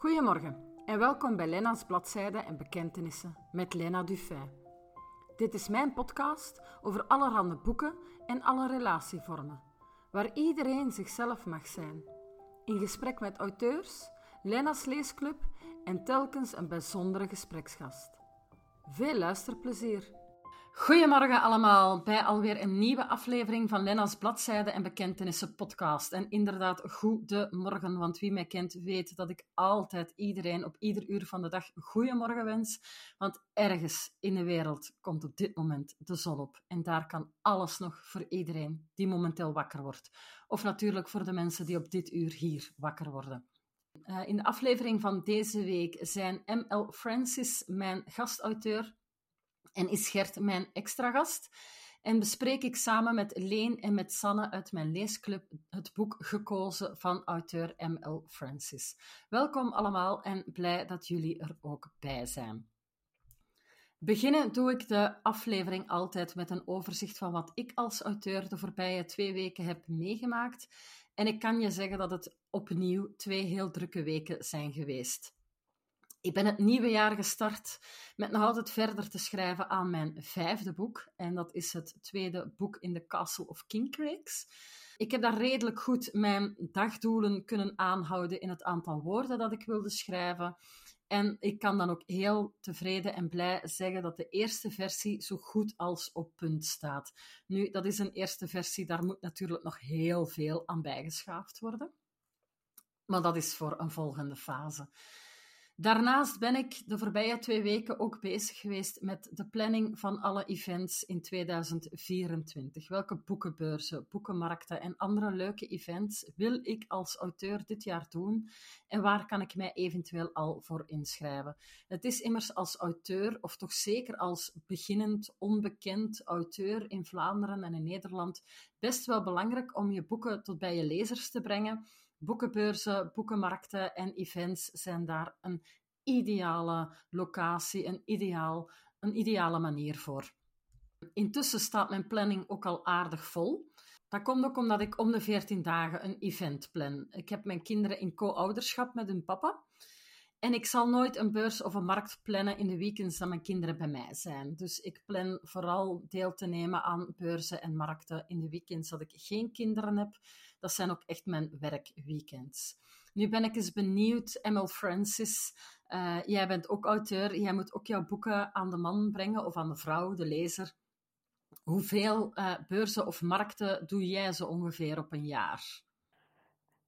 Goedemorgen en welkom bij Lena's Bladzijden en Bekentenissen met Lena Dufay. Dit is mijn podcast over allerhande boeken en alle relatievormen, waar iedereen zichzelf mag zijn. In gesprek met auteurs, Lena's Leesclub en telkens een bijzondere gespreksgast. Veel luisterplezier! Goedemorgen allemaal bij alweer een nieuwe aflevering van Lena's Bladzijde en Bekentenissen podcast. En inderdaad, goedemorgen, want wie mij kent weet dat ik altijd iedereen op ieder uur van de dag goedemorgen wens. Want ergens in de wereld komt op dit moment de zon op. En daar kan alles nog voor iedereen die momenteel wakker wordt. Of natuurlijk voor de mensen die op dit uur hier wakker worden. Uh, in de aflevering van deze week zijn M.L. Francis, mijn gastauteur, en is Gert mijn extra gast. En bespreek ik samen met Leen en met Sanne uit mijn leesclub het boek gekozen van auteur M.L. Francis. Welkom allemaal en blij dat jullie er ook bij zijn. Beginnen doe ik de aflevering altijd met een overzicht van wat ik als auteur de voorbije twee weken heb meegemaakt. En ik kan je zeggen dat het opnieuw twee heel drukke weken zijn geweest. Ik ben het nieuwe jaar gestart met nog altijd verder te schrijven aan mijn vijfde boek. En dat is het tweede boek in de Castle of Kincrakes. Ik heb daar redelijk goed mijn dagdoelen kunnen aanhouden in het aantal woorden dat ik wilde schrijven. En ik kan dan ook heel tevreden en blij zeggen dat de eerste versie zo goed als op punt staat. Nu, dat is een eerste versie, daar moet natuurlijk nog heel veel aan bijgeschaafd worden. Maar dat is voor een volgende fase. Daarnaast ben ik de voorbije twee weken ook bezig geweest met de planning van alle events in 2024. Welke boekenbeurzen, boekenmarkten en andere leuke events wil ik als auteur dit jaar doen en waar kan ik mij eventueel al voor inschrijven? Het is immers als auteur, of toch zeker als beginnend, onbekend auteur in Vlaanderen en in Nederland, best wel belangrijk om je boeken tot bij je lezers te brengen boekenbeurzen, boekenmarkten en events zijn daar een ideale locatie, een, ideaal, een ideale manier voor. Intussen staat mijn planning ook al aardig vol. Dat komt ook omdat ik om de 14 dagen een event plan. Ik heb mijn kinderen in co-ouderschap met hun papa. En ik zal nooit een beurs of een markt plannen in de weekends dat mijn kinderen bij mij zijn. Dus ik plan vooral deel te nemen aan beurzen en markten in de weekends dat ik geen kinderen heb. Dat zijn ook echt mijn werkweekends. Nu ben ik eens benieuwd, Emil Francis. Uh, jij bent ook auteur. Jij moet ook jouw boeken aan de man brengen of aan de vrouw, de lezer. Hoeveel uh, beurzen of markten doe jij zo ongeveer op een jaar?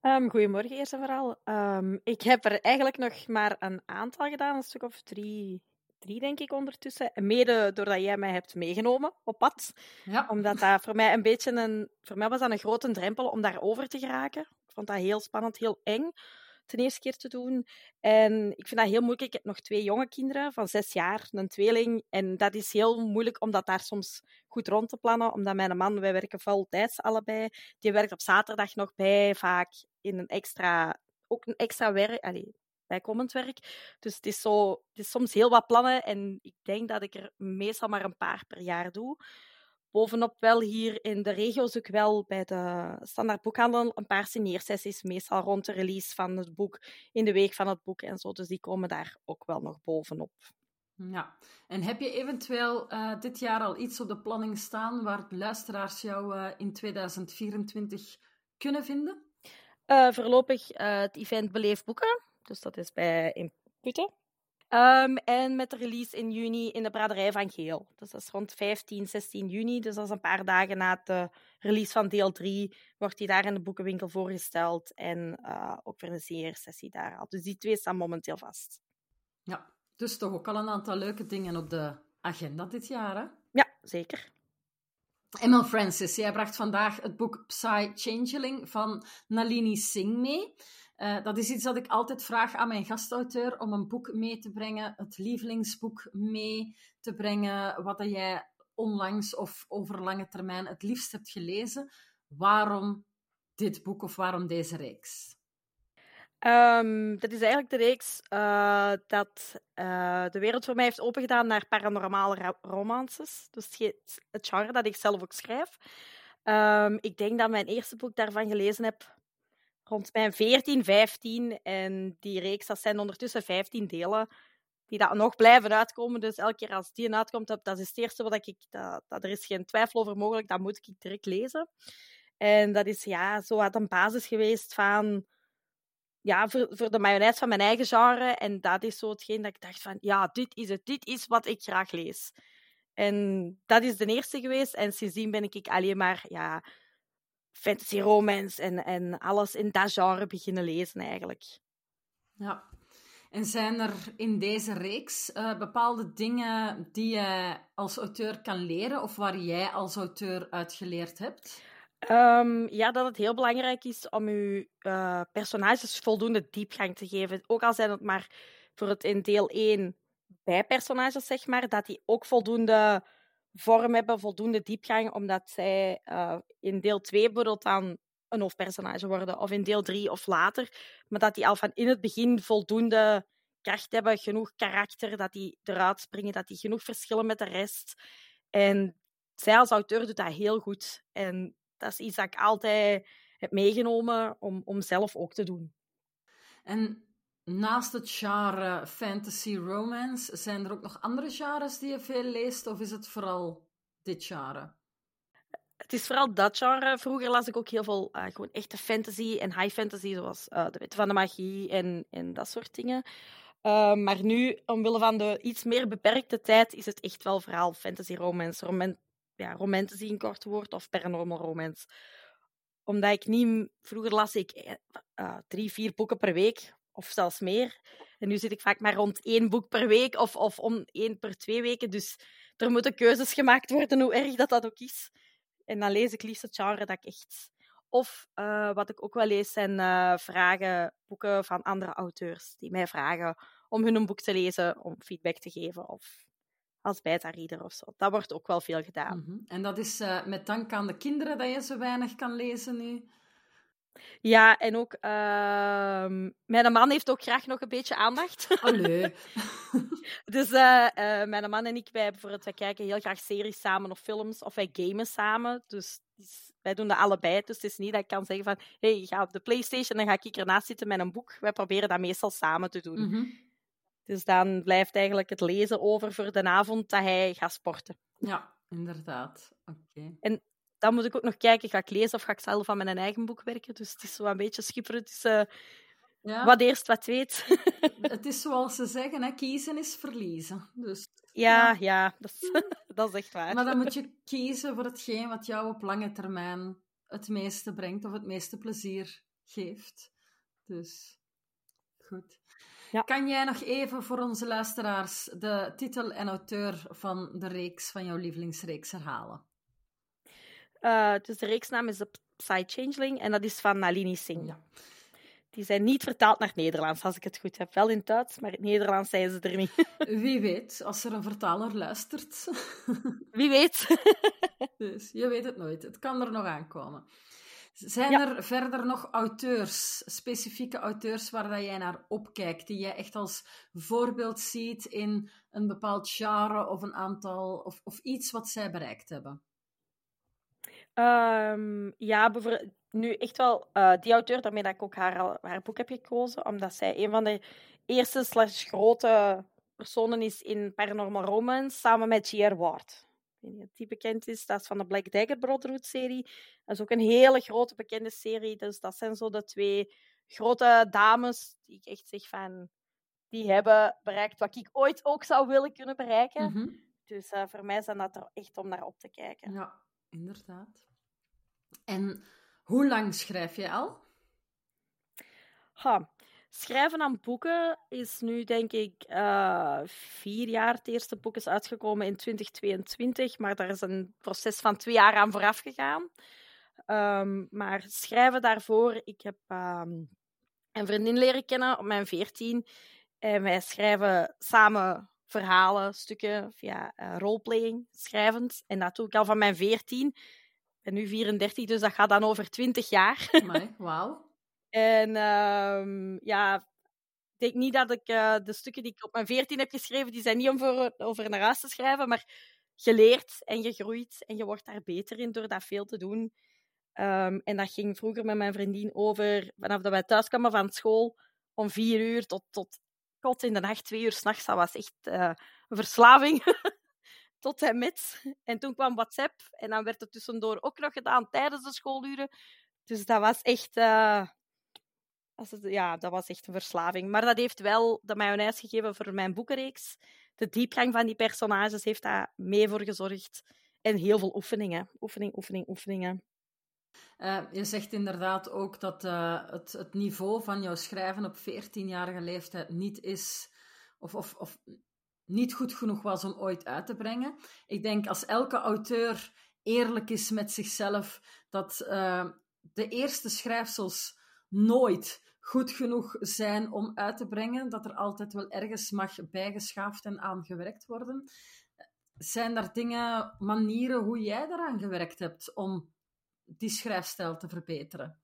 Um, goedemorgen eerst en vooral. Um, ik heb er eigenlijk nog maar een aantal gedaan, een stuk of drie, drie denk ik ondertussen. Mede doordat jij mij hebt meegenomen op pad. Ja. Omdat dat voor mij een beetje een... Voor mij was dat een grote drempel om daar over te geraken. Ik vond dat heel spannend, heel eng ten eerste keer te doen. En ik vind dat heel moeilijk. Ik heb nog twee jonge kinderen van zes jaar, een tweeling. En dat is heel moeilijk om dat daar soms goed rond te plannen. Omdat mijn man, wij werken voltijds allebei. Die werkt op zaterdag nog bij, vaak in een extra, ook een extra werk. Bijkomend werk. Dus het is, zo, het is soms heel wat plannen. En ik denk dat ik er meestal maar een paar per jaar doe bovenop wel hier in de regio zoek ik wel bij de standaard boekhandel een paar signeersessies, meestal rond de release van het boek, in de week van het boek en zo. Dus die komen daar ook wel nog bovenop. Ja, en heb je eventueel uh, dit jaar al iets op de planning staan waar luisteraars jou uh, in 2024 kunnen vinden? Uh, voorlopig het event Beleef Boeken. Dus dat is bij in Putten. Um, en met de release in juni in de braderij van Geel. Dus dat is rond 15, 16 juni. Dus dat is een paar dagen na de release van deel 3. Wordt die daar in de boekenwinkel voorgesteld. En uh, ook voor een CR-sessie daar al. Dus die twee staan momenteel vast. Ja, dus toch ook al een aantal leuke dingen op de agenda dit jaar, hè? Ja, zeker. Emil Francis, jij bracht vandaag het boek Psy Changeling van Nalini Singh mee. Uh, dat is iets dat ik altijd vraag aan mijn gastauteur om een boek mee te brengen, het lievelingsboek mee te brengen, wat jij onlangs of over lange termijn het liefst hebt gelezen. Waarom dit boek of waarom deze reeks? Um, dat is eigenlijk de reeks uh, dat uh, de wereld voor mij heeft opengedaan naar paranormale romances. Dus het genre dat ik zelf ook schrijf. Um, ik denk dat mijn eerste boek daarvan gelezen heb rond mijn 14, 15. En die reeks, dat zijn ondertussen 15 delen die dat nog blijven uitkomen. Dus elke keer als die uitkomt, dat, is het eerste wat ik... Dat, dat, er is geen twijfel over mogelijk, dat moet ik direct lezen. En dat is ja, zo wat een basis geweest van... Ja, voor, voor de mayonaise van mijn eigen genre. En dat is zo hetgeen dat ik dacht van... Ja, dit is het. Dit is wat ik graag lees. En dat is de eerste geweest. En sindsdien ben ik alleen maar... Ja, fantasy romance en, en alles in dat genre beginnen lezen eigenlijk. Ja. En zijn er in deze reeks uh, bepaalde dingen die je als auteur kan leren of waar jij als auteur uit geleerd hebt? Um, ja, dat het heel belangrijk is om je uh, personages voldoende diepgang te geven. Ook al zijn het maar voor het in deel 1 bijpersonages, zeg maar, dat die ook voldoende vorm hebben, voldoende diepgang, omdat zij uh, in deel 2 bijvoorbeeld dan een hoofdpersonage worden, of in deel 3 of later, maar dat die al van in het begin voldoende kracht hebben, genoeg karakter, dat die eruit springen, dat die genoeg verschillen met de rest. En zij als auteur doet dat heel goed. En dat is iets dat ik altijd heb meegenomen om, om zelf ook te doen. En naast het genre fantasy romance, zijn er ook nog andere genres die je veel leest, of is het vooral dit genre? Het is vooral dat genre. Vroeger las ik ook heel veel uh, gewoon echte fantasy en high fantasy, zoals uh, De Wet van de Magie en, en dat soort dingen. Uh, maar nu, omwille van de iets meer beperkte tijd, is het echt wel vooral fantasy romance. Roman ja, romantasy in kort woord of paranormal romance. Omdat ik niet... Vroeger las ik drie, vier boeken per week, of zelfs meer. En nu zit ik vaak maar rond één boek per week of, of om één per twee weken. Dus er moeten keuzes gemaakt worden, hoe erg dat dat ook is. En dan lees ik liefst het genre dat ik echt... Of uh, wat ik ook wel lees zijn uh, boeken van andere auteurs die mij vragen om hun een boek te lezen, om feedback te geven of als beta-reader of zo. Dat wordt ook wel veel gedaan. -hmm. En dat is uh, met dank aan de kinderen dat je zo weinig kan lezen nu? Ja, en ook uh, mijn man heeft ook graag nog een beetje aandacht. Allee. dus uh, uh, mijn man en ik, wij, bijvoorbeeld, wij kijken heel graag series samen of films, of wij gamen samen. Dus wij doen dat allebei. Dus het is niet dat ik kan zeggen van, hé, hey, ga op de Playstation en dan ga ik ernaast zitten met een boek. Wij proberen dat meestal samen te doen. Mm -hmm. Dus dan blijft eigenlijk het lezen over voor de avond dat hij gaat sporten. Ja, inderdaad. Oké. Okay. En dan moet ik ook nog kijken, ga ik lezen of ga ik zelf aan mijn eigen boek werken? Dus het is zo een beetje schipperen tussen ja. wat eerst, wat weet. het is zoals ze zeggen, hè, kiezen is verliezen. Dus, ja, ja, ja dat, is, dat is echt waar. Maar dan moet je kiezen voor hetgeen wat jou op lange termijn het meeste brengt of het meeste plezier geeft. Dus, goed. Ja. Kan jij nog even voor onze luisteraars de titel en auteur van de reeks, van jouw lievelingsreeks, herhalen? Uh, dus de reeksnaam is The Psy Changeling en dat is van Nalini Singh. Ja. Die zijn niet vertaald naar het Nederlands, als ik het goed heb. Wel in het Duits, maar in het Nederlands zijn ze er niet. Wie weet, als er een vertaler luistert. Wie weet. dus je weet het nooit. Het kan er nog aankomen. Zijn ja. er verder nog auteurs, specifieke auteurs waar dat jij naar opkijkt, die jij echt als voorbeeld ziet in een bepaald genre of een aantal, of, of iets wat zij bereikt hebben? Um, ja, nu echt wel uh, die auteur, daarmee dat ik ook haar, haar boek heb gekozen, omdat zij een van de eerste slash grote personen is in Paranormal Romance, samen met J.R. Ward. Ik weet niet of die bekend is, dat is van de Black Dagger Brotherhood-serie. Dat is ook een hele grote bekende serie, dus dat zijn zo de twee grote dames die ik echt zeg van... Die hebben bereikt wat ik ooit ook zou willen kunnen bereiken. Mm -hmm. Dus uh, voor mij zijn dat er echt om naar op te kijken. Ja, inderdaad. En hoe lang schrijf je al? Ha, schrijven aan boeken is nu, denk ik, uh, vier jaar. Het eerste boek is uitgekomen in 2022, maar daar is een proces van twee jaar aan vooraf gegaan. Um, maar schrijven daarvoor, ik heb um, een vriendin leren kennen op mijn veertien. En wij schrijven samen verhalen, stukken via uh, roleplaying, schrijvend. En dat doe ik al van mijn veertien. Ik ben nu 34, dus dat gaat dan over 20 jaar. Wauw. en um, ja, ik denk niet dat ik uh, de stukken die ik op mijn 14 heb geschreven, die zijn niet om voor, over naar huis te schrijven, maar geleerd en gegroeid. En je wordt daar beter in door dat veel te doen. Ehm, en dat ging vroeger met mijn vriendin over, vanaf dat wij thuis kwamen van school, om vier uur tot, tot kot in de nacht, twee uur s'nachts. Dat was echt uh, een verslaving. tot en met. En toen kwam WhatsApp en dan werd het tussendoor ook nog gedaan tijdens de schooluren. Dus dat was echt... Uh, ja, dat was echt een verslaving. Maar dat heeft wel de mayonaise gegeven voor mijn boekenreeks. De diepgang van die personages heeft daar mee voor gezorgd. En heel veel oefeningen. Oefening, oefening, oefeningen. Uh, je zegt inderdaad ook dat uh, het, het, niveau van jouw schrijven op 14-jarige leeftijd niet is, of, of, of niet goed genoeg was om ooit uit te brengen. Ik denk als elke auteur eerlijk is met zichzelf, dat uh, de eerste schrijfsels nooit goed genoeg zijn om uit te brengen, dat er altijd wel ergens mag bijgeschaafd en aan gewerkt worden. Zijn er dingen, manieren hoe jij daaraan gewerkt hebt om die schrijfstijl te verbeteren?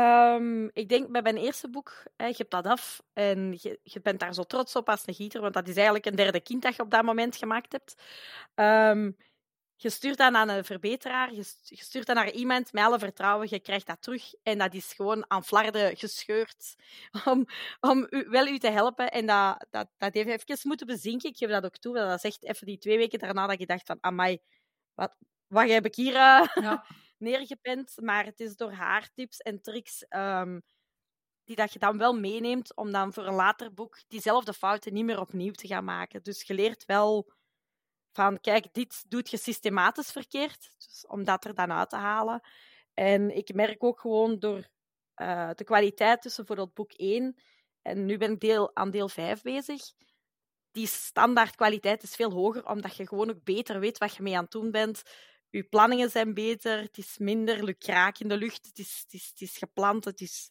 Um, ik denk bij mijn eerste boek, hè, je hebt dat af en je, je, bent daar zo trots op als een gieter, want dat is eigenlijk een derde kind dat je op dat moment gemaakt hebt. Um, je stuurt dat aan een verbeteraar, je, stuurt dat naar iemand met alle vertrouwen, je krijgt dat terug en dat is gewoon aan flarden gescheurd om, om u, wel u te helpen. En dat, dat, dat heeft even moeten bezinken. Ik geef dat ook toe, dat is echt even die twee weken daarna dat je dacht van, amai, wat, wat heb ik hier uh, ja. neergepend? Maar het is door haar tips en tricks um, die dat je dan wel meeneemt om dan voor een later boek diezelfde fouten niet meer opnieuw te gaan maken. Dus je leert wel van kijk, dit doet je systematisch verkeerd, dus om dat er dan uit te halen. En ik merk ook gewoon door uh, de kwaliteit tussen bijvoorbeeld boek 1 en nu ben ik deel, aan deel 5 bezig. Die standaardkwaliteit is veel hoger, omdat je gewoon ook beter weet wat je mee aan het doen bent. Je planningen zijn beter, het is minder lukraak in de lucht, het is, het is, het is gepland, het is...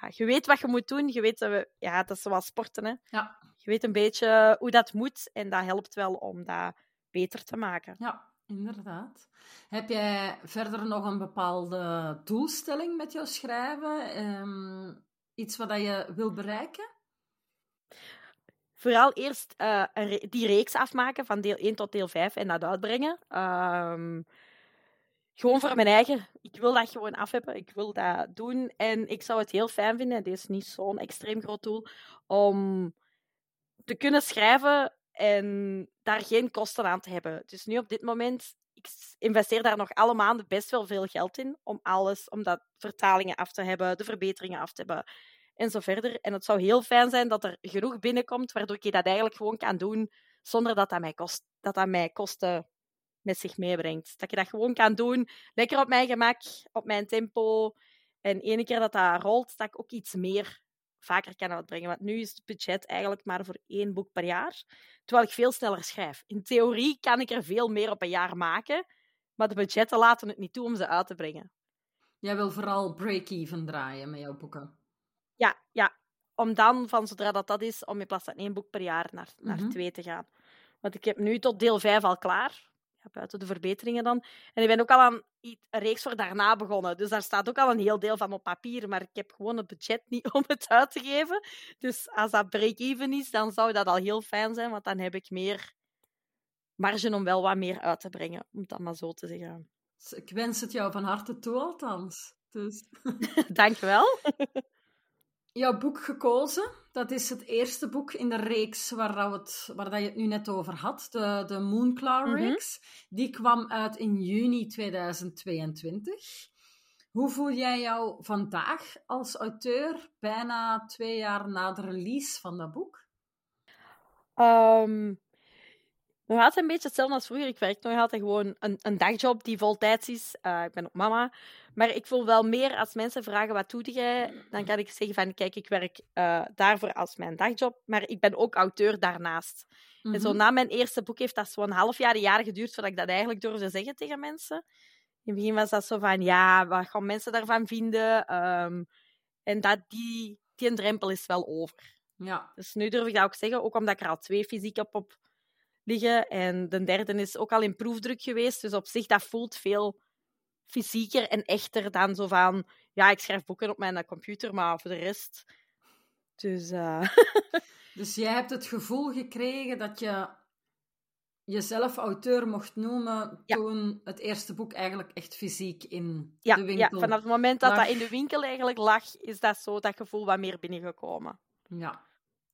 Ja, je weet wat je moet doen, je weet, uh, ja, dat is zoals sporten. Hè? Ja. Je weet een beetje hoe dat moet en dat helpt wel om dat beter te maken. Ja, inderdaad. Heb jij verder nog een bepaalde doelstelling met jouw schrijven? Um, iets wat je wil bereiken? Vooral eerst uh, die reeks afmaken van deel 1 tot deel 5 en dat uitbrengen. Um, gewoon voor mijn eigen. Ik wil dat gewoon af hebben. Ik wil dat doen. En ik zou het heel fijn vinden, dit is niet zo'n extreem groot doel, om te kunnen schrijven en daar geen kosten aan te hebben. Dus nu op dit moment, ik investeer daar nog alle maanden best wel veel geld in om alles, om dat vertalingen af te hebben, de verbeteringen af te hebben en zo verder. En het zou heel fijn zijn dat er genoeg binnenkomt, waardoor ik dat eigenlijk gewoon kan doen zonder dat dat mij, kost, dat dat mij kosten met zich meebrengt. Dat je dat gewoon kan doen, lekker op mijn gemak, op mijn tempo. En ene keer dat dat rolt, dat ik ook iets meer vaker kan uitbrengen. Want nu is het budget eigenlijk maar voor één boek per jaar, terwijl ik veel sneller schrijf. In theorie kan ik er veel meer op een jaar maken, maar de budgetten laten het niet toe om ze uit te brengen. Jij wil vooral break-even draaien met jouw boeken? Ja, ja. Om dan, van zodra dat dat is, om in plaats van één boek per jaar naar, naar mhm. twee te gaan. Want ik heb nu tot deel vijf al klaar buiten de verbeteringen dan. En ik ben ook al aan een reeks voor daarna begonnen. Dus daar staat ook al een heel deel van op papier, maar ik heb gewoon het budget niet om het uit te geven. Dus als dat break-even is, dan zou dat al heel fijn zijn, want dan heb ik meer marge om wel wat meer uit te brengen, om het maar zo te zeggen. Ik wens het jou van harte toe, althans. Dus. Dankjewel. jouw boek gekozen. Dat is het eerste boek in de reeks waar, het, waar dat je het nu net over had, de, de Moonclaw-reeks. Mhm. Die kwam uit in juni 2022. Hoe voel jij jou vandaag als auteur, bijna twee jaar na de release van dat boek? Um, nog altijd een beetje hetzelfde als vroeger. Ik werk nog altijd gewoon een, een dagjob die voltijds is. Uh, ik ben ook mama. Maar ik voel wel meer als mensen vragen wat doe jij, dan kan ik zeggen van kijk, ik werk uh, daarvoor als mijn dagjob, maar ik ben ook auteur daarnaast. En zo mhm. na mijn eerste boek heeft dat zo'n half jaar, een jaar geduurd voordat ik dat eigenlijk durfde zeggen tegen mensen. In het begin was dat zo van ja, wat gaan mensen daarvan vinden? Um, en dat die, die drempel is wel over. Ja. Dus nu durf ik dat ook zeggen, ook omdat ik er al twee fysiek op, op liggen. En de derde is ook al in proefdruk geweest. Dus op zich, dat voelt veel fysieker en echter dan zo van... Ja, ik schrijf boeken op mijn computer, maar voor de rest... Dus... Uh... dus jij hebt het gevoel gekregen dat je jezelf auteur mocht noemen toen het eerste boek eigenlijk echt fysiek in ja, de winkel Ja, vanaf het moment dat lag. dat in de winkel eigenlijk lag, is dat zo dat gevoel wat meer binnengekomen. Ja,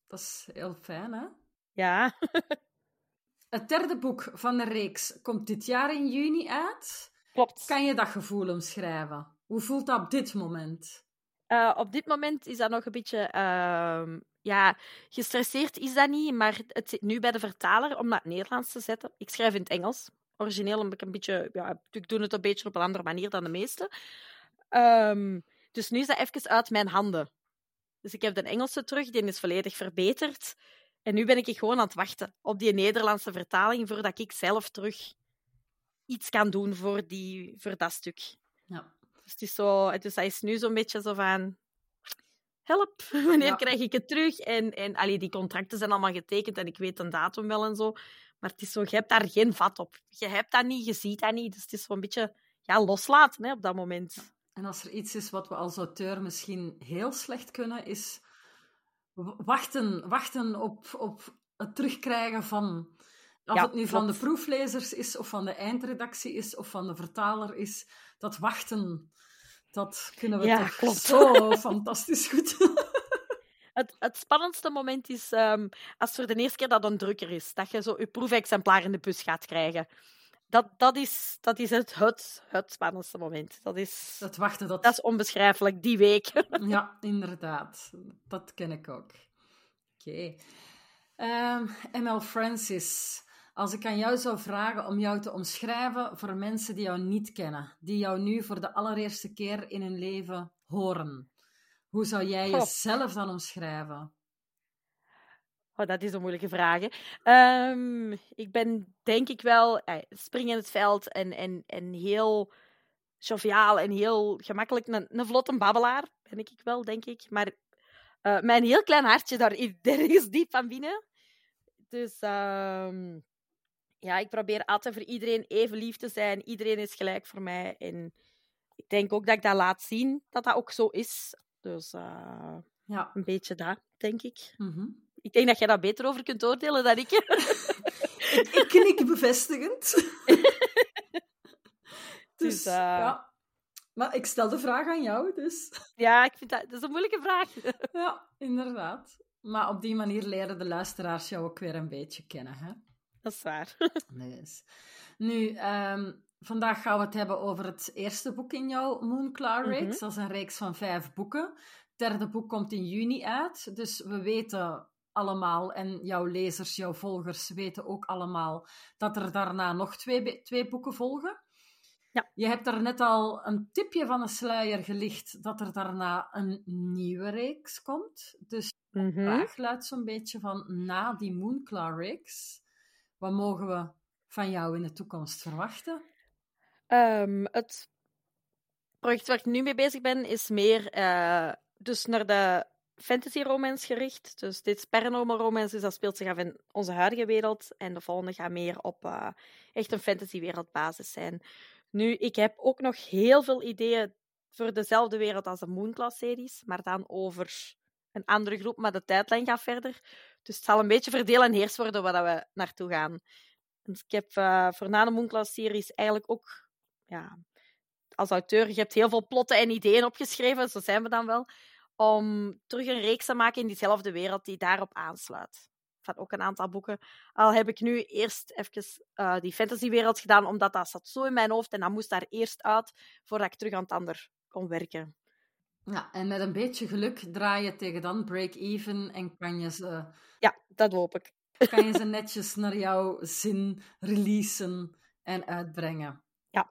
dat is heel fijn, hè? Ja. Het derde boek van de reeks komt dit jaar in juni uit. Klopt. Kan je dat gevoel omschrijven? Hoe voelt dat op dit moment? Uh, op dit moment is dat nog een beetje... Uh, ja, gestresseerd is dat niet, maar het zit nu bij de vertaler om dat Nederlands te zetten. Ik schrijf in het Engels. Origineel heb ik een beetje... Ja, ik doe het een beetje op een andere manier dan de meeste. Um, dus nu is dat even uit mijn handen. Dus ik heb de Engelse terug, die is volledig verbeterd. En nu ben ik gewoon aan het wachten op die Nederlandse vertaling, voordat ik zelf terug iets kan doen voor, die, voor dat stuk. Ja. Dus, het is zo, dus dat is nu zo'n beetje zo van... Help, wanneer ja. krijg ik het terug? En, en allee, die contracten zijn allemaal getekend en ik weet een datum wel en zo. Maar het is zo, je hebt daar geen vat op. Je hebt dat niet, je ziet dat niet. Dus het is zo'n beetje ja, loslaten hè, op dat moment. En als er iets is wat we als auteur misschien heel slecht kunnen, is wachten, wachten op, op het terugkrijgen van. Of Ja, het nu van de proeflezers is, of van de eindredactie is, of van de vertaler is. Dat wachten, dat kunnen we Ja, toch klopt. zo fantastisch goed. Het, het spannendste moment is ehm, als voor de eerste keer dat een drukker is. Dat je zo je proefexemplaar in de bus gaat krijgen. Dat, dat is, dat is het, het, het spannendste moment. Dat is, dat wachten, dat... dat is onbeschrijfelijk, die week. Ja, inderdaad. Dat ken ik ook. Oké. Ehm, ML Francis, als ik aan jou zou vragen om jou te omschrijven voor mensen die jou niet kennen, die jou nu voor de allereerste keer in hun leven horen, hoe zou jij jezelf dan omschrijven? Oh, dat is een moeilijke vraag. Ehm, ik ben denk ik wel eh, spring in het veld en, en, en heel joviaal en heel gemakkelijk. Een, een vlotte babbelaar ben ik wel, denk ik. Maar eh, mijn heel klein hartje daar is ergens diep van binnen. Dus ehm, ja, ik probeer altijd voor iedereen even lief te zijn. Iedereen is gelijk voor mij. En ik denk ook dat ik dat laat zien, dat dat ook zo is. Dus eh, Ja. een beetje dat, denk ik. Mhm. Ik denk dat jij daar beter over kunt oordelen dan ik. ik, ik knik bevestigend. dus, Dus, eh, ja. Maar ik stel de vraag aan jou, dus... ja, ik vind dat, dat is een moeilijke vraag. Ja, inderdaad. Maar op die manier leren de luisteraars jou ook weer een beetje kennen, hè? Dat is waar. Dus. Nu, ehm, vandaag gaan we het hebben over het eerste boek in jouw Moonclaw-reeks. Mhm. Dat is een reeks van vijf boeken. Het derde boek komt in juni uit. Dus we weten allemaal, en jouw lezers, jouw volgers weten ook allemaal, dat er daarna nog twee, twee boeken volgen. Ja. Je hebt daar net al een tipje van een sluier gelicht dat er daarna een nieuwe reeks komt. Dus Mhm. de vraag luidt zo'n beetje van, na die Moonclaw-reeks, wat mogen we van jou in de toekomst verwachten? Ehm, het project waar ik nu mee bezig ben, is meer eh, dus naar de fantasy romance gericht. Dus dit is paranormal romance, dus dat speelt zich af in onze huidige wereld. En de volgende gaat meer op eh, echt een fantasy wereldbasis zijn. Nu, ik heb ook nog heel veel ideeën voor dezelfde wereld als de Moonclass-series, maar dan over een andere groep, maar de tijdlijn gaat verder. Dus het zal een beetje verdeel en heers worden waar we naartoe gaan. Dus ik heb eh, voor na eigenlijk ook ja, als auteur, je hebt heel veel plotten en ideeën opgeschreven, zo zijn we dan wel, om terug een reeks te maken in diezelfde wereld die daarop aansluit. Van ook een aantal boeken. Al heb ik nu eerst even eh, die fantasywereld gedaan, omdat dat zat zo in mijn hoofd en dat moest daar eerst uit, voordat ik terug aan het ander kon werken. Ja, en met een beetje geluk draai je tegen dan break-even en kan je, ze, Ja, dat hoop ik. kan je ze netjes naar jouw zin releasen en uitbrengen. Ja.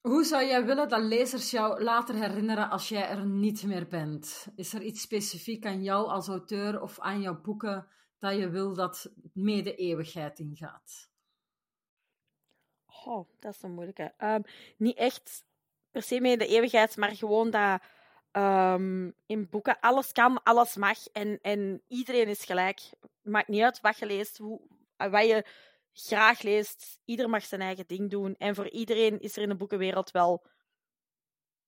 Hoe zou jij willen dat lezers jou later herinneren als jij er niet meer bent? Is er iets specifiek aan jou als auteur of aan jouw boeken dat je wil dat mee de eeuwigheid ingaat? Oh, dat is een moeilijke. Ehm, niet echt per se mee de eeuwigheid, maar gewoon dat ehm, in boeken alles kan, alles mag en, en iedereen is gelijk. Maakt niet uit wat je leest, hoe, wat je graag leest. Ieder mag zijn eigen ding doen. En voor iedereen is er in de boekenwereld wel.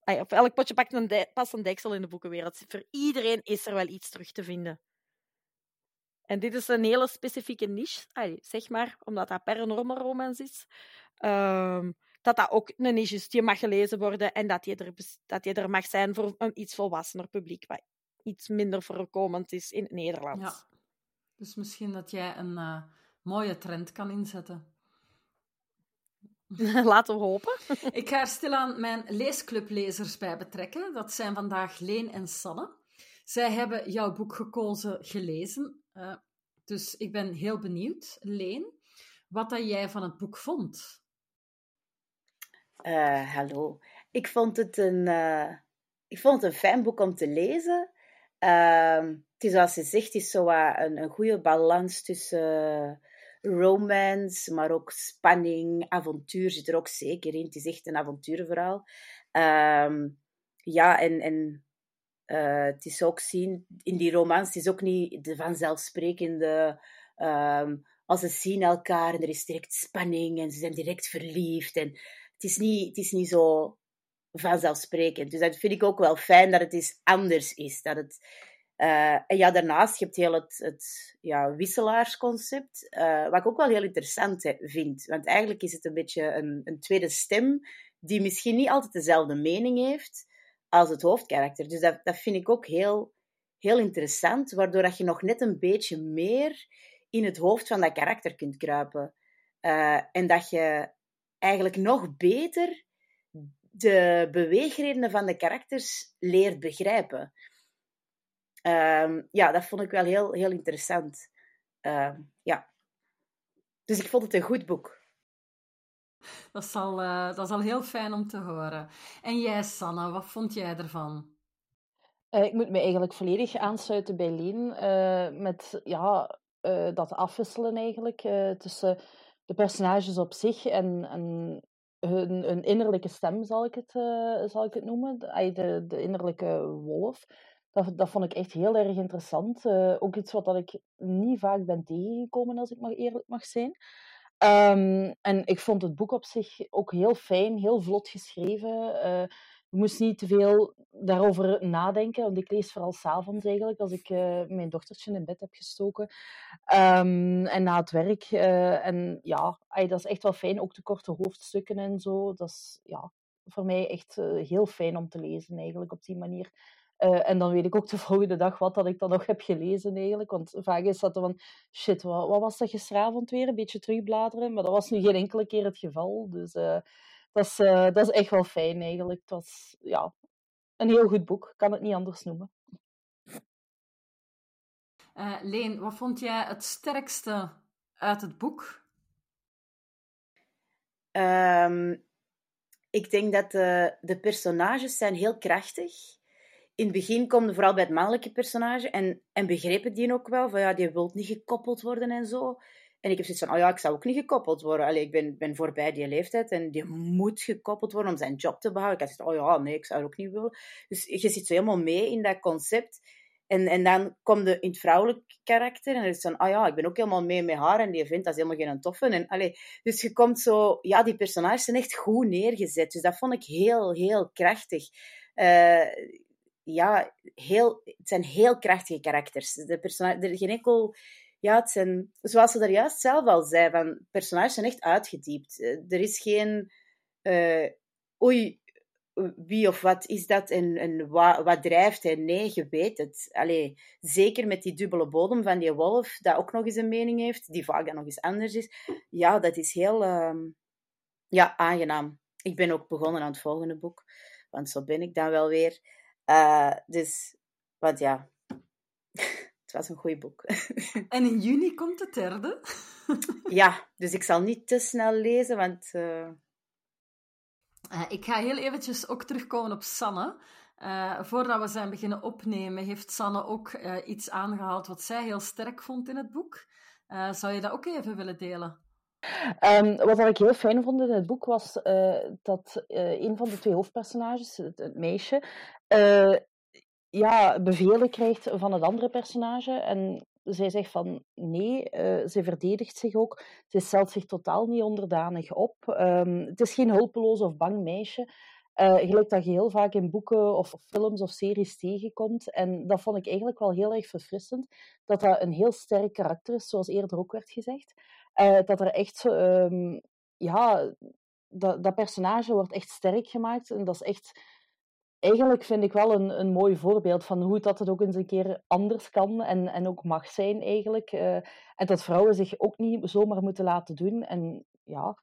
Op elk potje pakt een de- een deksel in de boekenwereld. Voor iedereen is er wel iets terug te vinden. En dit is een hele specifieke niche, zeg maar, omdat dat paranormal romance is. Ehm, dat dat ook een is die mag gelezen worden en dat die er, dat die er mag zijn voor een iets volwassener publiek, wat iets minder voorkomend is in het Nederlands. Ja. Dus misschien dat jij een uh, mooie trend kan inzetten. Laten we hopen. Ik ga er stilaan mijn leesclublezers bij betrekken. Dat zijn vandaag Leen en Sanne. Zij hebben jouw boek gekozen gelezen. Uh, dus ik ben heel benieuwd, Leen, wat dat jij van het boek vond. Uh, hallo. Ik vond het een, uh, ik vond het een fijn boek om te lezen. Uh, het is zoals je zegt, is zo een, een goede balans tussen romance, maar ook spanning, avontuur zit er ook zeker in. Het is echt een avonturenverhaal. Ehm, ja, en, en het is ook zien, in die romans, het is ook niet de vanzelfsprekende... Um, als ze zien elkaar en er is direct spanning en ze zijn direct verliefd. En het is niet, het is niet zo vanzelfsprekend. Dus dat vind ik ook wel fijn dat het eens anders is. Dat het, uh, en ja, daarnaast, je hebt heel het, het ja, wisselaarsconcept, uh, wat ik ook wel heel interessant vind. Want eigenlijk is het een beetje een, een tweede stem die misschien niet altijd dezelfde mening heeft als het hoofdkarakter. Dus dat, dat vind ik ook heel, heel interessant, waardoor dat je nog net een beetje meer in het hoofd van dat karakter kunt kruipen. Uh, en dat je eigenlijk nog beter de beweegredenen van de karakters leert begrijpen. Uh, ja, dat vond ik wel heel, heel interessant. Uh, ja. Dus ik vond het een goed boek. Dat is, al, uh, dat is al heel fijn om te horen. En jij, Sanne, wat vond jij ervan? Uh, ik moet me eigenlijk volledig aansluiten bij Leen. met ja, dat afwisselen eigenlijk tussen de personages op zich en, en hun, hun, innerlijke stem, zal ik het, uh, zal ik het noemen. De, de, innerlijke wolf. Dat, dat vond ik echt heel erg interessant. Uh, ook iets wat dat ik niet vaak ben tegengekomen, als ik maar eerlijk mag zijn. Um, en ik vond het boek op zich ook heel fijn, heel vlot geschreven. Uh, ik moest niet te veel daarover nadenken, want ik lees vooral s'avonds eigenlijk, als ik uh, mijn dochtertje in bed heb gestoken. Um, en na het werk. Uh, en ja, dat is echt wel fijn, ook de korte hoofdstukken en zo. Dat is ja, voor mij echt uh, heel fijn om te lezen eigenlijk op die manier. En dan weet ik ook de volgende dag wat dat ik dan nog heb gelezen eigenlijk. Want vaak is dat van, shit, wat, wat was dat gisteravond weer? Een beetje terugbladeren. Maar dat was nu geen enkele keer het geval. Dus dat, is, uh, dat is echt wel fijn eigenlijk. Het was ja, een heel goed boek. Ik kan het niet anders noemen. Leen, wat vond jij het sterkste uit het boek? Um, ik denk dat de, de personages zijn heel krachtig in het begin kwam vooral bij het mannelijke personage en, en begreep ik die ook wel, van ja, die wil niet gekoppeld worden en zo. En ik heb zoiets van, oh ja, ik zou ook niet gekoppeld worden. Allee, ik ben, ben voorbij die leeftijd en die moet gekoppeld worden om zijn job te behouden. Ik had gezegd, oh ja, nee, ik zou ook niet willen. Dus je zit zo helemaal mee in dat concept. En, en dan komt de in het vrouwelijk karakter en dan is van, oh ja, ik ben ook helemaal mee met haar en die vindt dat is helemaal geen toffe. En, allee, dus je komt zo, ja, die personages zijn echt goed neergezet. Dus dat vond ik heel, heel krachtig. Uh, ja, heel, het zijn heel krachtige karakters. De er geen enkel, ja, het zijn, zoals ze daar juist zelf al zei, van personages zijn echt uitgediept. Eh, er is geen, uh, oei, wie of wat is dat en, en wat, wat drijft hij? Nee, je weet het. Allee, zeker met die dubbele bodem van die wolf, dat ook nog eens een mening heeft, die vaak dan nog eens anders is. Ja, dat is heel uh, ja, aangenaam. Ik ben ook begonnen aan het volgende boek, want zo ben ik dan wel weer. Uh, dus, want ja, was een goed boek. en in juni komt de derde. ja, dus ik zal niet te snel lezen, want... Uh... Uh, ik ga heel eventjes ook terugkomen op Sanne. voordat we zijn beginnen opnemen, heeft Sanne ook iets aangehaald wat zij heel sterk vond in het boek. zou je dat ook even willen delen? Um, wat ik heel fijn vond in het boek was uh, dat uh, een van de twee hoofdpersonages, het, het meisje, uh, ja, bevelen krijgt van het andere personage. En zij zegt van nee, ze verdedigt zich ook. Ze stelt zich totaal niet onderdanig op. Um, het is geen hulpeloos of bang meisje. Uh, gelijk dat je heel vaak in boeken of films of series tegenkomt. En dat vond ik eigenlijk wel heel erg verfrissend. Dat dat een heel sterk karakter is, zoals eerder ook werd gezegd. Uh, dat er echt um, ja, dat, dat personage wordt echt sterk gemaakt. En dat is echt, eigenlijk vind ik wel een, een mooi voorbeeld van hoe dat het ook eens een keer anders kan en, en ook mag zijn eigenlijk. Uh, en dat vrouwen zich ook niet zomaar moeten laten doen. En ja,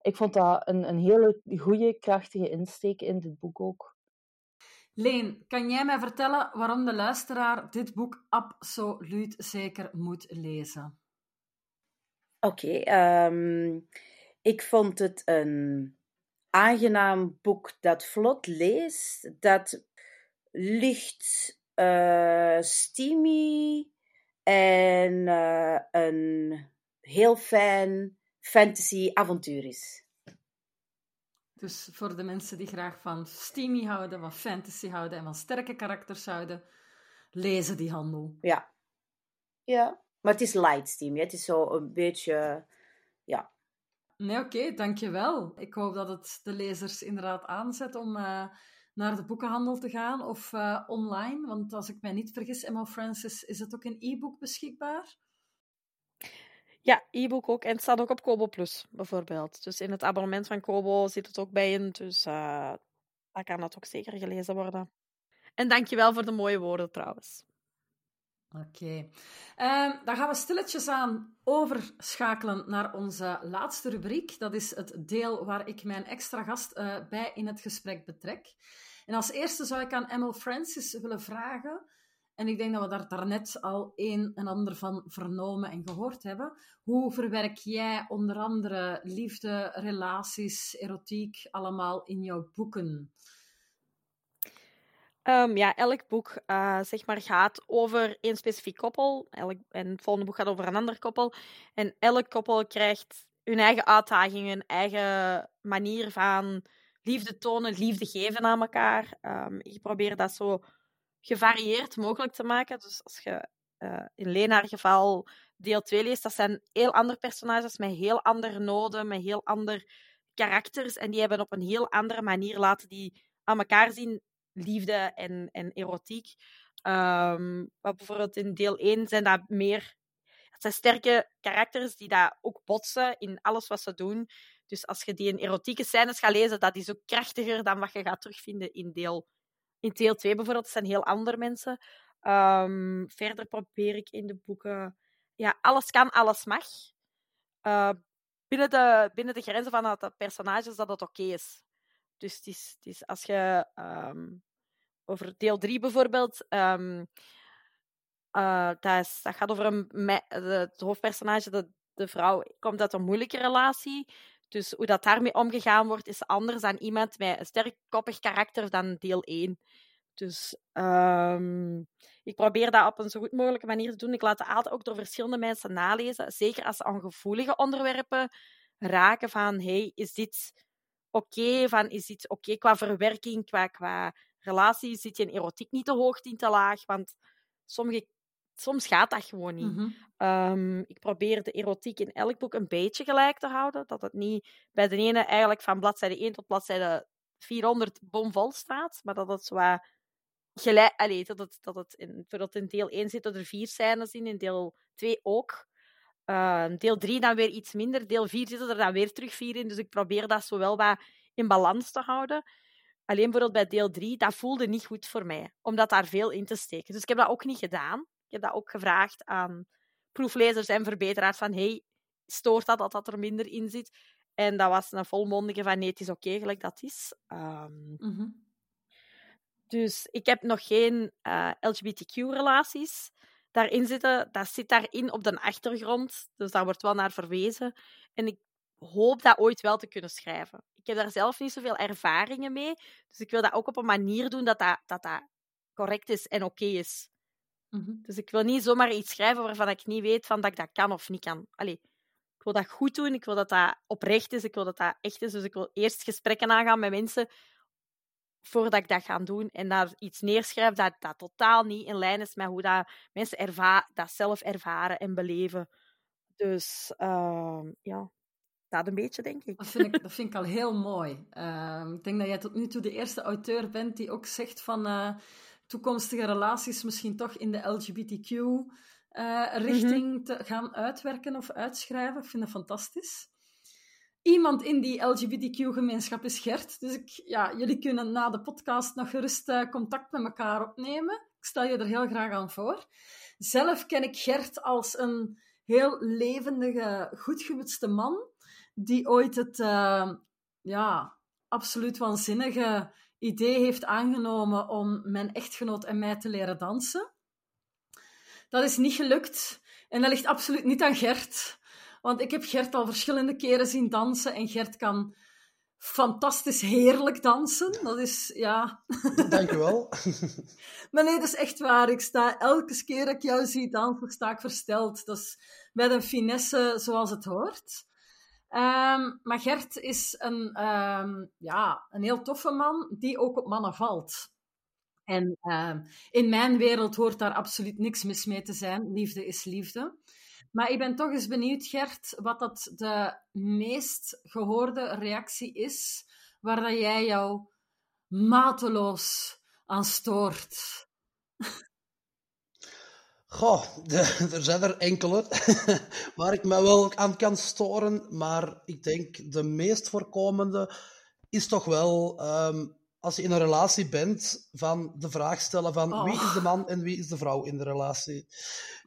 ik vond dat een, een hele goede, krachtige insteek in dit boek ook. Leen, kan jij mij vertellen waarom de luisteraar dit boek absoluut zeker moet lezen? Oké, okay, um, ehm, ik vond het een aangenaam boek dat vlot leest, dat licht, uh, steamy en uh, een heel fijn fantasy avontuur is. Dus voor de mensen die graag van steamy houden, van fantasy houden en van sterke karakters houden, lezen die handel. Ja. Ja, maar het is light steamy. Het is zo een beetje, ja. Nee, oké, dankjewel. Ik hoop dat het de lezers inderdaad aanzet om uh, naar de boekenhandel te gaan of uh, online. Want als ik mij niet vergis, Emma Francis, is het ook in e-book beschikbaar? Ja, e-book ook. En het staat ook op Kobo Plus, bijvoorbeeld. Dus in het abonnement van Kobo zit het ook bij in. Dus uh, dan kan dat ook zeker gelezen worden. En dankjewel voor de mooie woorden trouwens. Oké. Ehm, dan gaan we stilletjes aan overschakelen naar onze laatste rubriek. Dat is het deel waar ik mijn extra gast uh, bij in het gesprek betrek. En als eerste zou ik aan Emil Francis willen vragen en ik denk dat we daar daarnet al een en ander van vernomen en gehoord hebben. Hoe verwerk jij onder andere liefde, relaties, erotiek allemaal in jouw boeken? Um, ja, elk boek uh, zeg maar, gaat over één specifiek koppel. Elk, en het volgende boek gaat over een ander koppel. En elk koppel krijgt hun eigen uitdagingen, hun eigen manier van liefde tonen, liefde geven aan elkaar. Um, ik probeer dat zo gevarieerd mogelijk te maken. Dus als je uh, in Lenaar geval deel 2 leest, dat zijn heel andere personages met heel andere noden, met heel andere karakters. En die hebben op een heel andere manier laten die aan elkaar zien, liefde en, en erotiek. Maar bijvoorbeeld in deel 1 zijn dat meer... Het zijn sterke karakters die daar ook botsen in alles wat ze doen. Dus als je die in erotieke scènes gaat lezen, dat is ook krachtiger dan wat je gaat terugvinden in deel in deel 2 bijvoorbeeld zijn heel andere mensen. Um, verder probeer ik in de boeken... Ja, alles kan, alles mag. Uh, binnen, de, binnen de grenzen van de personages dat het oké is. Dus het is, het is als je... over deel 3 bijvoorbeeld... Um, dat, gaat over een, het hoofdpersonage, de, de vrouw, komt uit een moeilijke relatie. Dus hoe dat daarmee omgegaan wordt, is anders dan iemand met een sterk koppig karakter dan deel 1. Dus um, ik probeer dat op een zo goed mogelijke manier te doen. Ik laat het altijd ook door verschillende mensen nalezen. Zeker als ze aan gevoelige onderwerpen raken van hey, is dit oké? Van is dit oké qua verwerking, qua, qua relatie? Zit je in erotiek niet te hoog, niet te laag? Want sommige soms gaat dat gewoon niet. Mm -hmm. ik probeer de erotiek in elk boek een beetje gelijk te houden. Dat het niet bij de ene eigenlijk van bladzijde 1 tot bladzijde 400 bomvol staat, maar dat het zo gelijk... Allee, dat het, dat het in, bijvoorbeeld in deel 1 zitten er vier scènes in, in deel 2 ook. Uh, deel 3 dan weer iets minder. Deel 4 zitten er dan weer terug vier in. Dus ik probeer dat zo wel wat in balans te houden. Alleen bijvoorbeeld bij deel 3, dat voelde niet goed voor mij. Omdat daar veel in te steken. Dus ik heb dat ook niet gedaan. Ik heb dat ook gevraagd aan proeflezers en verbeteraars van hey, stoort dat dat, dat er minder in zit? En dat was een volmondige van nee, het is oké, okay, gelijk dat is. Um, mm -hmm. Dus ik heb nog geen uh, eh, LGBTQ-relaties daarin zitten. Dat zit daarin op de achtergrond, dus daar wordt wel naar verwezen. En ik hoop dat ooit wel te kunnen schrijven. Ik heb daar zelf niet zoveel ervaringen mee, dus ik wil dat ook op een manier doen dat dat, dat, dat correct is en oké okay is. Mm -hmm. Dus ik wil niet zomaar iets schrijven waarvan ik niet weet van dat ik dat kan of niet kan. Allee, ik wil dat goed doen, ik wil dat dat oprecht is, ik wil dat dat echt is. Dus ik wil eerst gesprekken aangaan met mensen voordat ik dat ga doen en daar iets neerschrijf dat, dat totaal niet in lijn is met hoe dat mensen dat zelf ervaren en beleven. Dus uh, ja, dat een beetje, denk ik. Dat vind ik, dat vind ik al heel mooi. Ehm, ik denk dat jij tot nu toe de eerste auteur bent die ook zegt van uh, toekomstige relaties misschien toch in de LGBTQ-richting uh, mhm. te gaan uitwerken of uitschrijven. Ik vind dat fantastisch. Iemand in die LGBTQ-gemeenschap is Gert. Dus ik, ja, jullie kunnen na de podcast nog gerust uh, contact met elkaar opnemen. Ik stel je er heel graag aan voor. Zelf ken ik Gert als een heel levendige, goedgemutste man, die ooit het uh, ja, absoluut waanzinnige idee heeft aangenomen om mijn echtgenoot en mij te leren dansen. Dat is niet gelukt en dat ligt absoluut niet aan Gert. Want ik heb Gert al verschillende keren zien dansen en Gert kan fantastisch heerlijk dansen. Dat is, ja... Dankjewel. maar nee, dat is echt waar. Ik sta elke keer dat ik jou zie dansen, sta ik versteld. Dat is met een finesse zoals het hoort. Um, maar Gert is een, um, ja, een heel toffe man die ook op mannen valt. En um, in mijn wereld hoort daar absoluut niks mis mee te zijn. Liefde is liefde. Maar ik ben toch eens benieuwd, Gert, wat dat de meest gehoorde reactie is waar jij jou mateloos aan stoort. Goh, er zijn er enkele waar ik me wel aan kan storen, maar ik denk de meest voorkomende is toch wel um, als je in een relatie bent, van de vraag stellen van oh. wie is de man en wie is de vrouw in de relatie.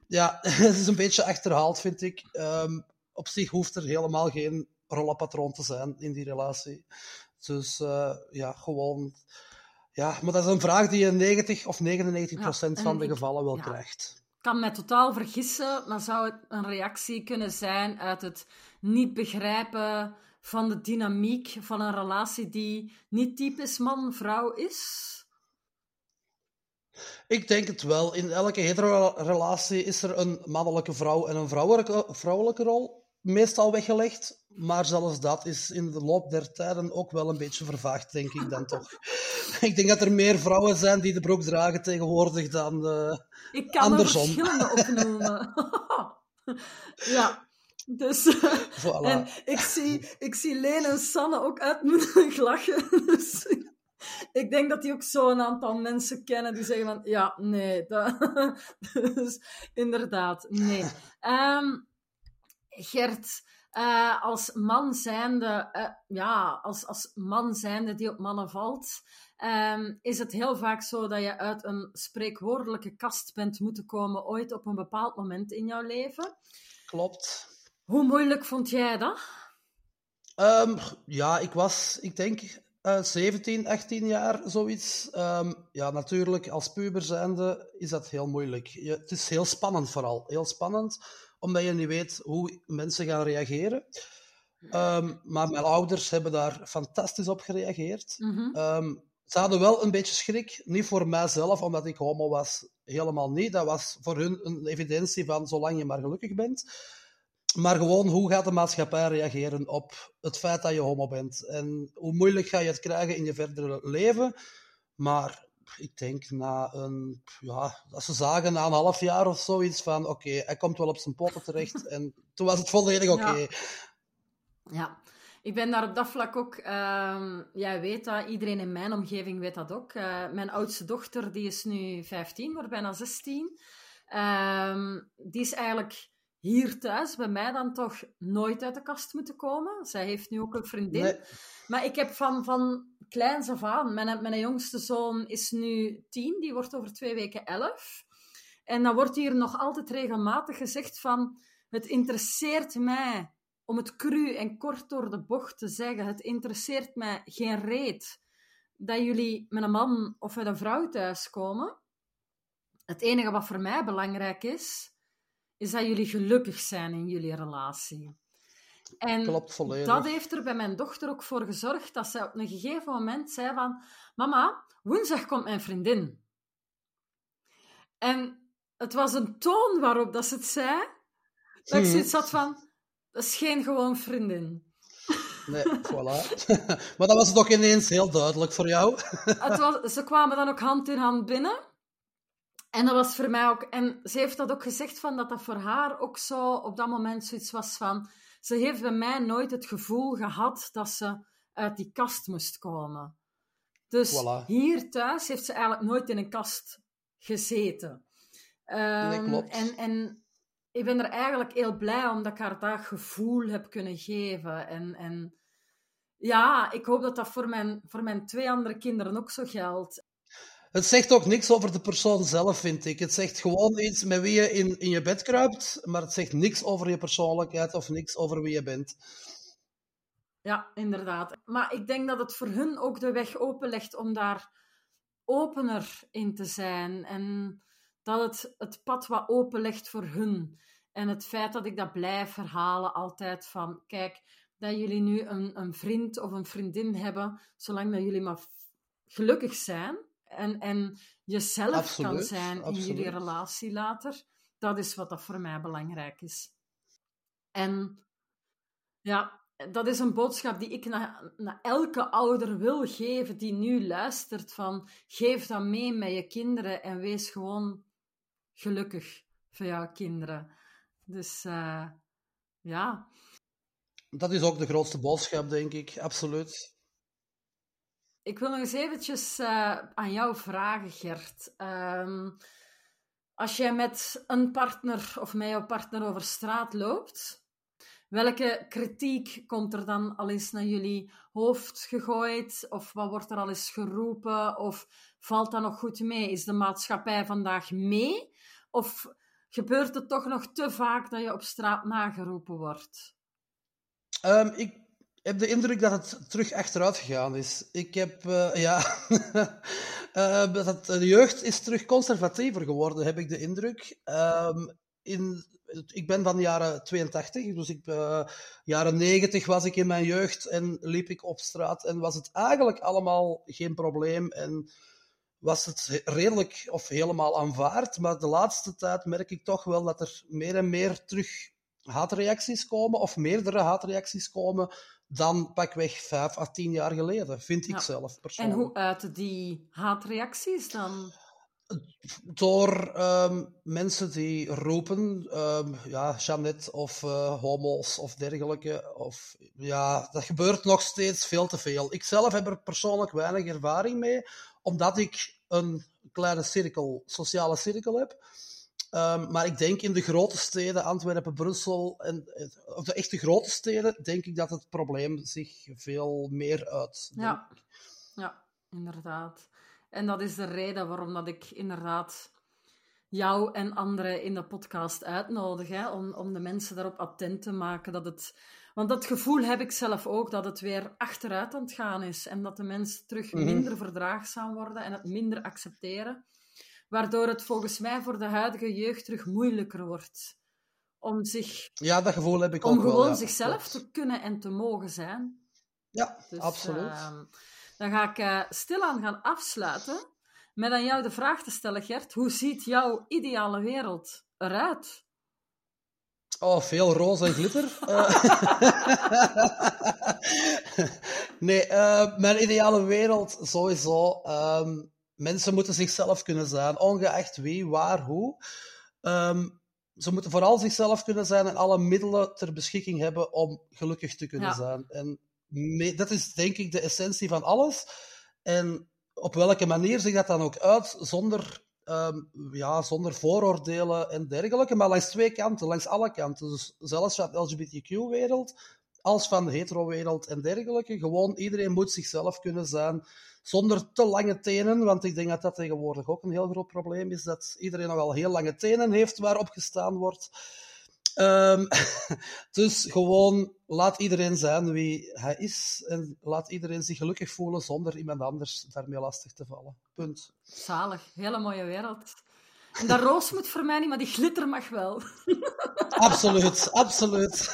Ja, het is een beetje achterhaald, vind ik. Um, op zich hoeft er helemaal geen rollenpatroon te zijn in die relatie. Dus uh, ja, gewoon. Ja, maar dat is een vraag die je 90 of 99 procent van de gevallen wel krijgt. Kan mij totaal vergissen, maar zou het een reactie kunnen zijn uit het niet begrijpen van de dynamiek van een relatie die niet typisch man-vrouw is? Ik denk het wel. In elke hetero-relatie is er een mannelijke vrouw en een vrouwelijke, vrouwelijke rol meestal weggelegd. Maar zelfs dat is in de loop der tijden ook wel een beetje vervaagd, denk ik dan toch. ik denk dat er meer vrouwen zijn die de broek dragen tegenwoordig dan uh, ik kan andersom. Ik er verschillende opnoemen. ja. Dus, voilà. en ik zie, ik zie Leen en Sanne ook uitmoedig lachen. Dus ik denk dat die ook zo een aantal mensen kennen die zeggen van, ja, nee. Dat, dus inderdaad, nee. Um, Gert, uh, als man zijnde, uh, ja, als, als man zijnde die op mannen valt, um, is het heel vaak zo dat je uit een spreekwoordelijke kast bent moeten komen ooit op een bepaald moment in jouw leven. Klopt. Hoe moeilijk vond jij dat? Um, ja, ik was, ik denk, uh, 17, 18 jaar, zoiets. Um, ja, natuurlijk, als puber zijnde is dat heel moeilijk. Je, het is heel spannend vooral. Heel spannend, omdat je niet weet hoe mensen gaan reageren. Um, maar mijn ouders hebben daar fantastisch op gereageerd. Mm -hmm. ze hadden wel een beetje schrik. Niet voor mijzelf, omdat ik homo was. Helemaal niet. Dat was voor hun een evidentie van zolang je maar gelukkig bent maar gewoon, hoe gaat de maatschappij reageren op het feit dat je homo bent? En hoe moeilijk ga je het krijgen in je verdere leven? Maar ik denk na een, ja, als ze zagen na een half jaar of zoiets van, oké, hij komt wel op zijn poten terecht. en toen was het volledig oké. Ja. ja. Ik ben daar op dat vlak ook, uh, jij weet dat, iedereen in mijn omgeving weet dat ook. Uh, mijn oudste dochter, die is nu 15, wordt bijna 16. Uh, die is eigenlijk hier thuis bij mij dan toch nooit uit de kast moeten komen. Zij heeft nu ook een vriendin. Maar ik heb van, van kleins af aan, mijn, mijn jongste zoon is nu tien, die wordt over twee weken elf. En dan wordt hier nog altijd regelmatig gezegd van, het interesseert mij, om het cru en kort door de bocht te zeggen, het interesseert mij geen reet dat jullie met een man of met een vrouw thuiskomen. Het enige wat voor mij belangrijk is, is dat jullie gelukkig zijn in jullie relatie. En Klopt volledig. dat heeft er bij mijn dochter ook voor gezorgd dat zij op een gegeven moment zei van... Mama, woensdag komt mijn vriendin. En het was een toon waarop dat ze het zei, dat ik hmm. zoiets had van... Dat is geen gewoon vriendin. Nee, voilà. maar dat was toch ineens heel duidelijk voor jou. het was, ze kwamen dan ook hand in hand binnen. En dat was voor mij ook... En ze heeft dat ook gezegd, van dat dat voor haar ook zo op dat moment zoiets was van... ze heeft bij mij nooit het gevoel gehad dat ze uit die kast moest komen. Dus Voilà. hier thuis heeft ze eigenlijk nooit in een kast gezeten. Ehm, klopt. En, en ik ben er eigenlijk heel blij omdat ik haar dat gevoel heb kunnen geven. En, en ja, ik hoop dat dat voor mijn, voor mijn twee andere kinderen ook zo geldt. Het zegt ook niks over de persoon zelf, vind ik. Het zegt gewoon iets met wie je in, in je bed kruipt, maar het zegt niks over je persoonlijkheid of niks over wie je bent. Ja, inderdaad. Maar ik denk dat het voor hun ook de weg openlegt om daar opener in te zijn. En dat het het pad wat openlegt voor hun. En het feit dat ik dat blijf herhalen altijd van... Kijk, dat jullie nu een, een vriend of een vriendin hebben, zolang dat jullie maar gelukkig zijn en, en jezelf kan zijn in jullie relatie later, dat is wat dat voor mij belangrijk is. En ja, dat is een boodschap die ik naar, naar elke ouder wil geven die nu luistert van geef dat mee met je kinderen en wees gewoon gelukkig voor jouw kinderen. Dus eh, ja, Dat is ook de grootste boodschap, denk ik. Absoluut. Ik wil nog eens eventjes eh, aan jou vragen, Gert. Ehm, als jij met een partner of met jouw partner over straat loopt, welke kritiek komt er dan al eens naar jullie hoofd gegooid? Of wat wordt er al eens geroepen? Of valt dat nog goed mee? Is de maatschappij vandaag mee? Of gebeurt het toch nog te vaak dat je op straat nageroepen wordt? Ehm, ik heb de indruk dat het terug achteruit gegaan is. Ik heb, eh, ja, eh, dat de jeugd is terug conservatiever geworden, heb ik de indruk. Ehm, in, ik ben van de jaren 82, dus ik, eh, jaren 90 was ik in mijn jeugd en liep ik op straat en was het eigenlijk allemaal geen probleem en was het redelijk of helemaal aanvaard. Maar de laatste tijd merk ik toch wel dat er meer en meer terug haatreacties komen, of meerdere haatreacties komen, dan pakweg vijf à tien jaar geleden, vind ik Ja. zelf En persoonlijk. hoe uiten die haatreacties dan? Door ehm, mensen die roepen, ehm, ja, Jeannette of eh, homo's of dergelijke. Of, ja, dat gebeurt nog steeds veel te veel. Ik zelf heb er persoonlijk weinig ervaring mee, omdat ik een kleine cirkel, sociale cirkel heb. Ehm, maar ik denk in de grote steden, Antwerpen, Brussel, en, eh, of de echte grote steden, denk ik dat het probleem zich veel meer uit. Ja, ja, inderdaad. En dat is de reden waarom dat ik inderdaad jou en anderen in de podcast uitnodig, hè, om, om de mensen daarop attent te maken dat het... Want dat gevoel heb ik zelf ook, dat het weer achteruit aan het gaan is en dat de mensen terug Mhm. minder verdraagzaam worden en het minder accepteren, waardoor het volgens mij voor de huidige jeugd terug moeilijker wordt om, zich, Ja, dat gevoel heb ik om ook wel. gewoon ja. zichzelf Klopt. te kunnen en te mogen zijn. Ja, Dus, absoluut. ehm, dan ga ik eh, stilaan gaan afsluiten met aan jou de vraag te stellen, Gert. Hoe ziet jouw ideale wereld eruit? Oh, veel roze en glitter. Eh, nee, eh, mijn ideale wereld sowieso. ehm, mensen moeten zichzelf kunnen zijn, ongeacht wie, waar, hoe. Ehm, ze moeten vooral zichzelf kunnen zijn en alle middelen ter beschikking hebben om gelukkig te kunnen Ja. zijn. En dat is denk ik de essentie van alles. En op welke manier zich dat dan ook uit, zonder, ehm, ja, zonder vooroordelen en dergelijke, maar langs twee kanten, langs alle kanten. Dus zelfs van de LGBTQ-wereld, als van de hetero-wereld en dergelijke. Gewoon iedereen moet zichzelf kunnen zijn, zonder te lange tenen, want ik denk dat dat tegenwoordig ook een heel groot probleem is, dat iedereen nogal heel lange tenen heeft waarop gestaan wordt. Ehm, dus gewoon laat iedereen zijn wie hij is en laat iedereen zich gelukkig voelen zonder iemand anders daarmee lastig te vallen. Punt. Zalig, hele mooie wereld. En dat roos moet voor mij niet, maar die glitter mag wel. Absoluut, absoluut.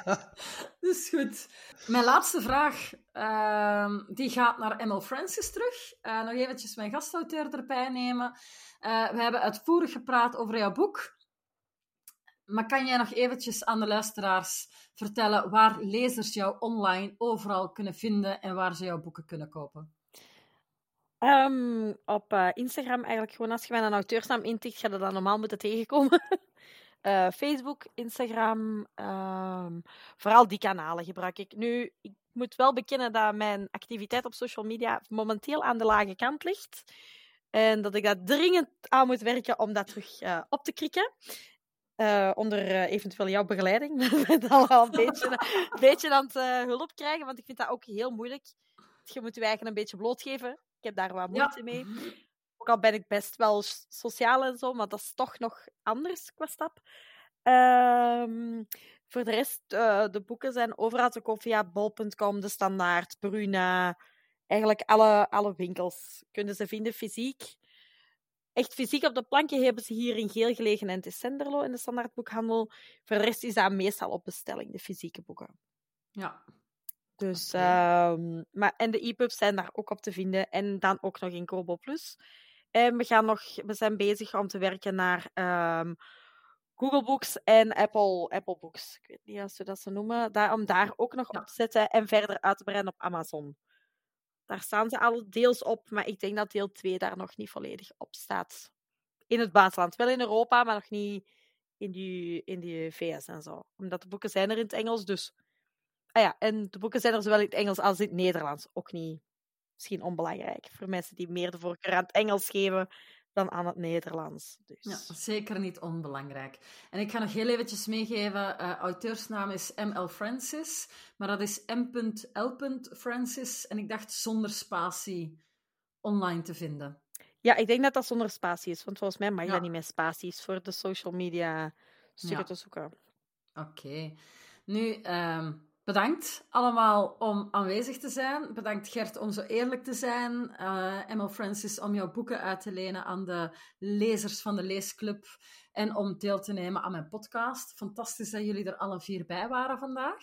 Dus goed. Mijn laatste vraag, ehm, die gaat naar Emil Francis terug. Eh, nog eventjes mijn gastauteur erbij nemen. Eh, we hebben uitvoerig gepraat over jouw boek. Maar kan jij nog eventjes aan de luisteraars vertellen waar lezers jou online overal kunnen vinden en waar ze jouw boeken kunnen kopen? Ehm, op eh, Instagram eigenlijk gewoon, als je mijn auteursnaam intikt, ga je dat normaal moeten tegenkomen. Facebook, Instagram, ehm, vooral die kanalen gebruik ik. Nu, ik moet wel bekennen dat mijn activiteit op social media momenteel aan de lage kant ligt. En dat ik daar dringend aan moet werken om dat terug uh, op te krikken. Uh, onder uh, eventueel jouw begeleiding. Ben al een beetje, een beetje aan het hulp krijgen, want ik vind dat ook heel moeilijk. Je moet je eigen een beetje blootgeven. Ik heb daar wat moeite ja. mee. Ook al ben ik best wel sociaal en zo, maar dat is toch nog anders qua stap. Um, voor de rest, uh, de boeken zijn overal te koop via bol.com, De Standaard, Bruna. Eigenlijk alle, alle winkels kunnen ze vinden, fysiek. Echt fysiek op de plankje hebben ze hier in Geel gelegen en in Senderlo in de standaardboekhandel. Voor de rest is dat meestal op bestelling, de fysieke boeken. Ja. Dus, okay. um, maar, en de e-pubs zijn daar ook op te vinden. En dan ook nog in Kobo Plus. En we, gaan nog, we zijn bezig om te werken naar um, Google Books en Apple, Apple Books. Ik weet niet of ze dat ze noemen. Daar, om daar ook nog ja. op te zetten en verder uit te breiden op Amazon. Daar staan ze al deels op, maar ik denk dat deel 2 daar nog niet volledig op staat. In het buitenland. Wel in Europa, maar nog niet in die, in die VS en zo. Omdat de boeken zijn er in het Engels, dus... Ah ja, en de boeken zijn er zowel in het Engels als in het Nederlands. Ook niet misschien onbelangrijk. Voor mensen die meer de voorkeur aan het Engels geven dan aan het Nederlands. Dus. Ja, zeker niet onbelangrijk. En ik ga nog heel eventjes meegeven, uh, auteursnaam is M.L. Francis, maar dat is M.L. Francis en ik dacht zonder spatie online te vinden. Ja, ik denk dat dat zonder spatie is, want volgens mij mag ja. dat niet met spaties voor de social media stukken ja. te zoeken. Oké. Okay. Nu, um, Bedankt allemaal om aanwezig te zijn. Bedankt Gert om zo eerlijk te zijn. Uh, Emma Francis om jouw boeken uit te lenen aan de lezers van de Leesclub. En om deel te nemen aan mijn podcast. Fantastisch dat jullie er alle vier bij waren vandaag.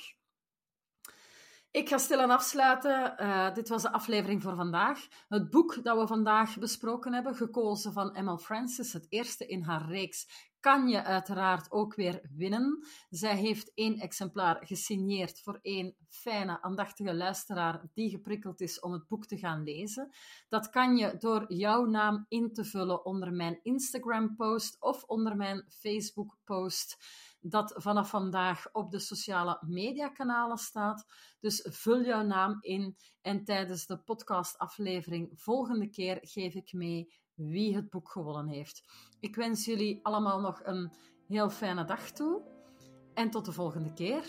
Ik ga stilaan afsluiten. Uh, dit was de aflevering voor vandaag. Het boek dat we vandaag besproken hebben, gekozen van Emma Francis, het eerste in haar reeks kan je uiteraard ook weer winnen. Zij heeft één exemplaar gesigneerd voor één fijne, aandachtige luisteraar die geprikkeld is om het boek te gaan lezen. Dat kan je door jouw naam in te vullen onder mijn Instagram-post of onder mijn Facebook-post dat vanaf vandaag op de sociale mediakanalen staat. Dus vul jouw naam in en tijdens de podcastaflevering volgende keer geef ik mee wie het boek gewonnen heeft. Ik wens jullie allemaal nog een heel fijne dag toe en tot de volgende keer.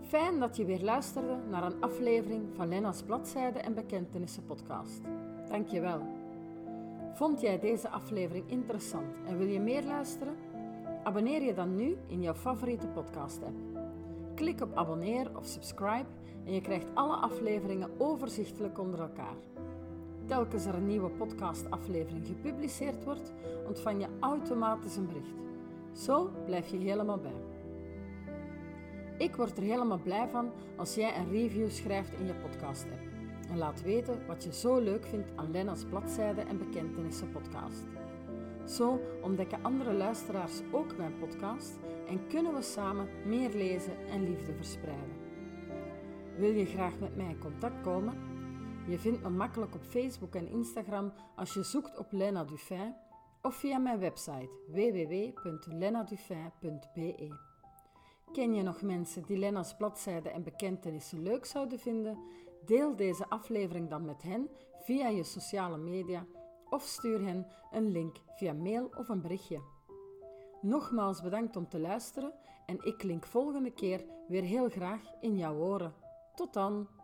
Fijn dat je weer luisterde naar een aflevering van Lena's Bladzijde en Bekentenissen podcast. Dank je wel. Vond jij deze aflevering interessant en wil je meer luisteren? Abonneer je dan nu in jouw favoriete podcast-app. Klik op abonneer of subscribe en je krijgt alle afleveringen overzichtelijk onder elkaar. Telkens er een nieuwe podcastaflevering gepubliceerd wordt, ontvang je automatisch een bericht. Zo blijf je helemaal bij. Ik word er helemaal blij van als jij een review schrijft in je podcast-app. En laat weten wat je zo leuk vindt aan Lena's Bladzijde en Bekentenissen podcast. Zo ontdekken andere luisteraars ook mijn podcast en kunnen we samen meer lezen en liefde verspreiden. Wil je graag met mij in contact komen? Je vindt me makkelijk op Facebook en Instagram als je zoekt op Lena Dufin of via mijn website www.lenadufin.be. Ken je nog mensen die Lena's bladzijden en bekentenissen leuk zouden vinden? Deel deze aflevering dan met hen via je sociale media of stuur hen een link via mail of een berichtje. Nogmaals bedankt om te luisteren en ik klink volgende keer weer heel graag in jouw oren. Tot dan!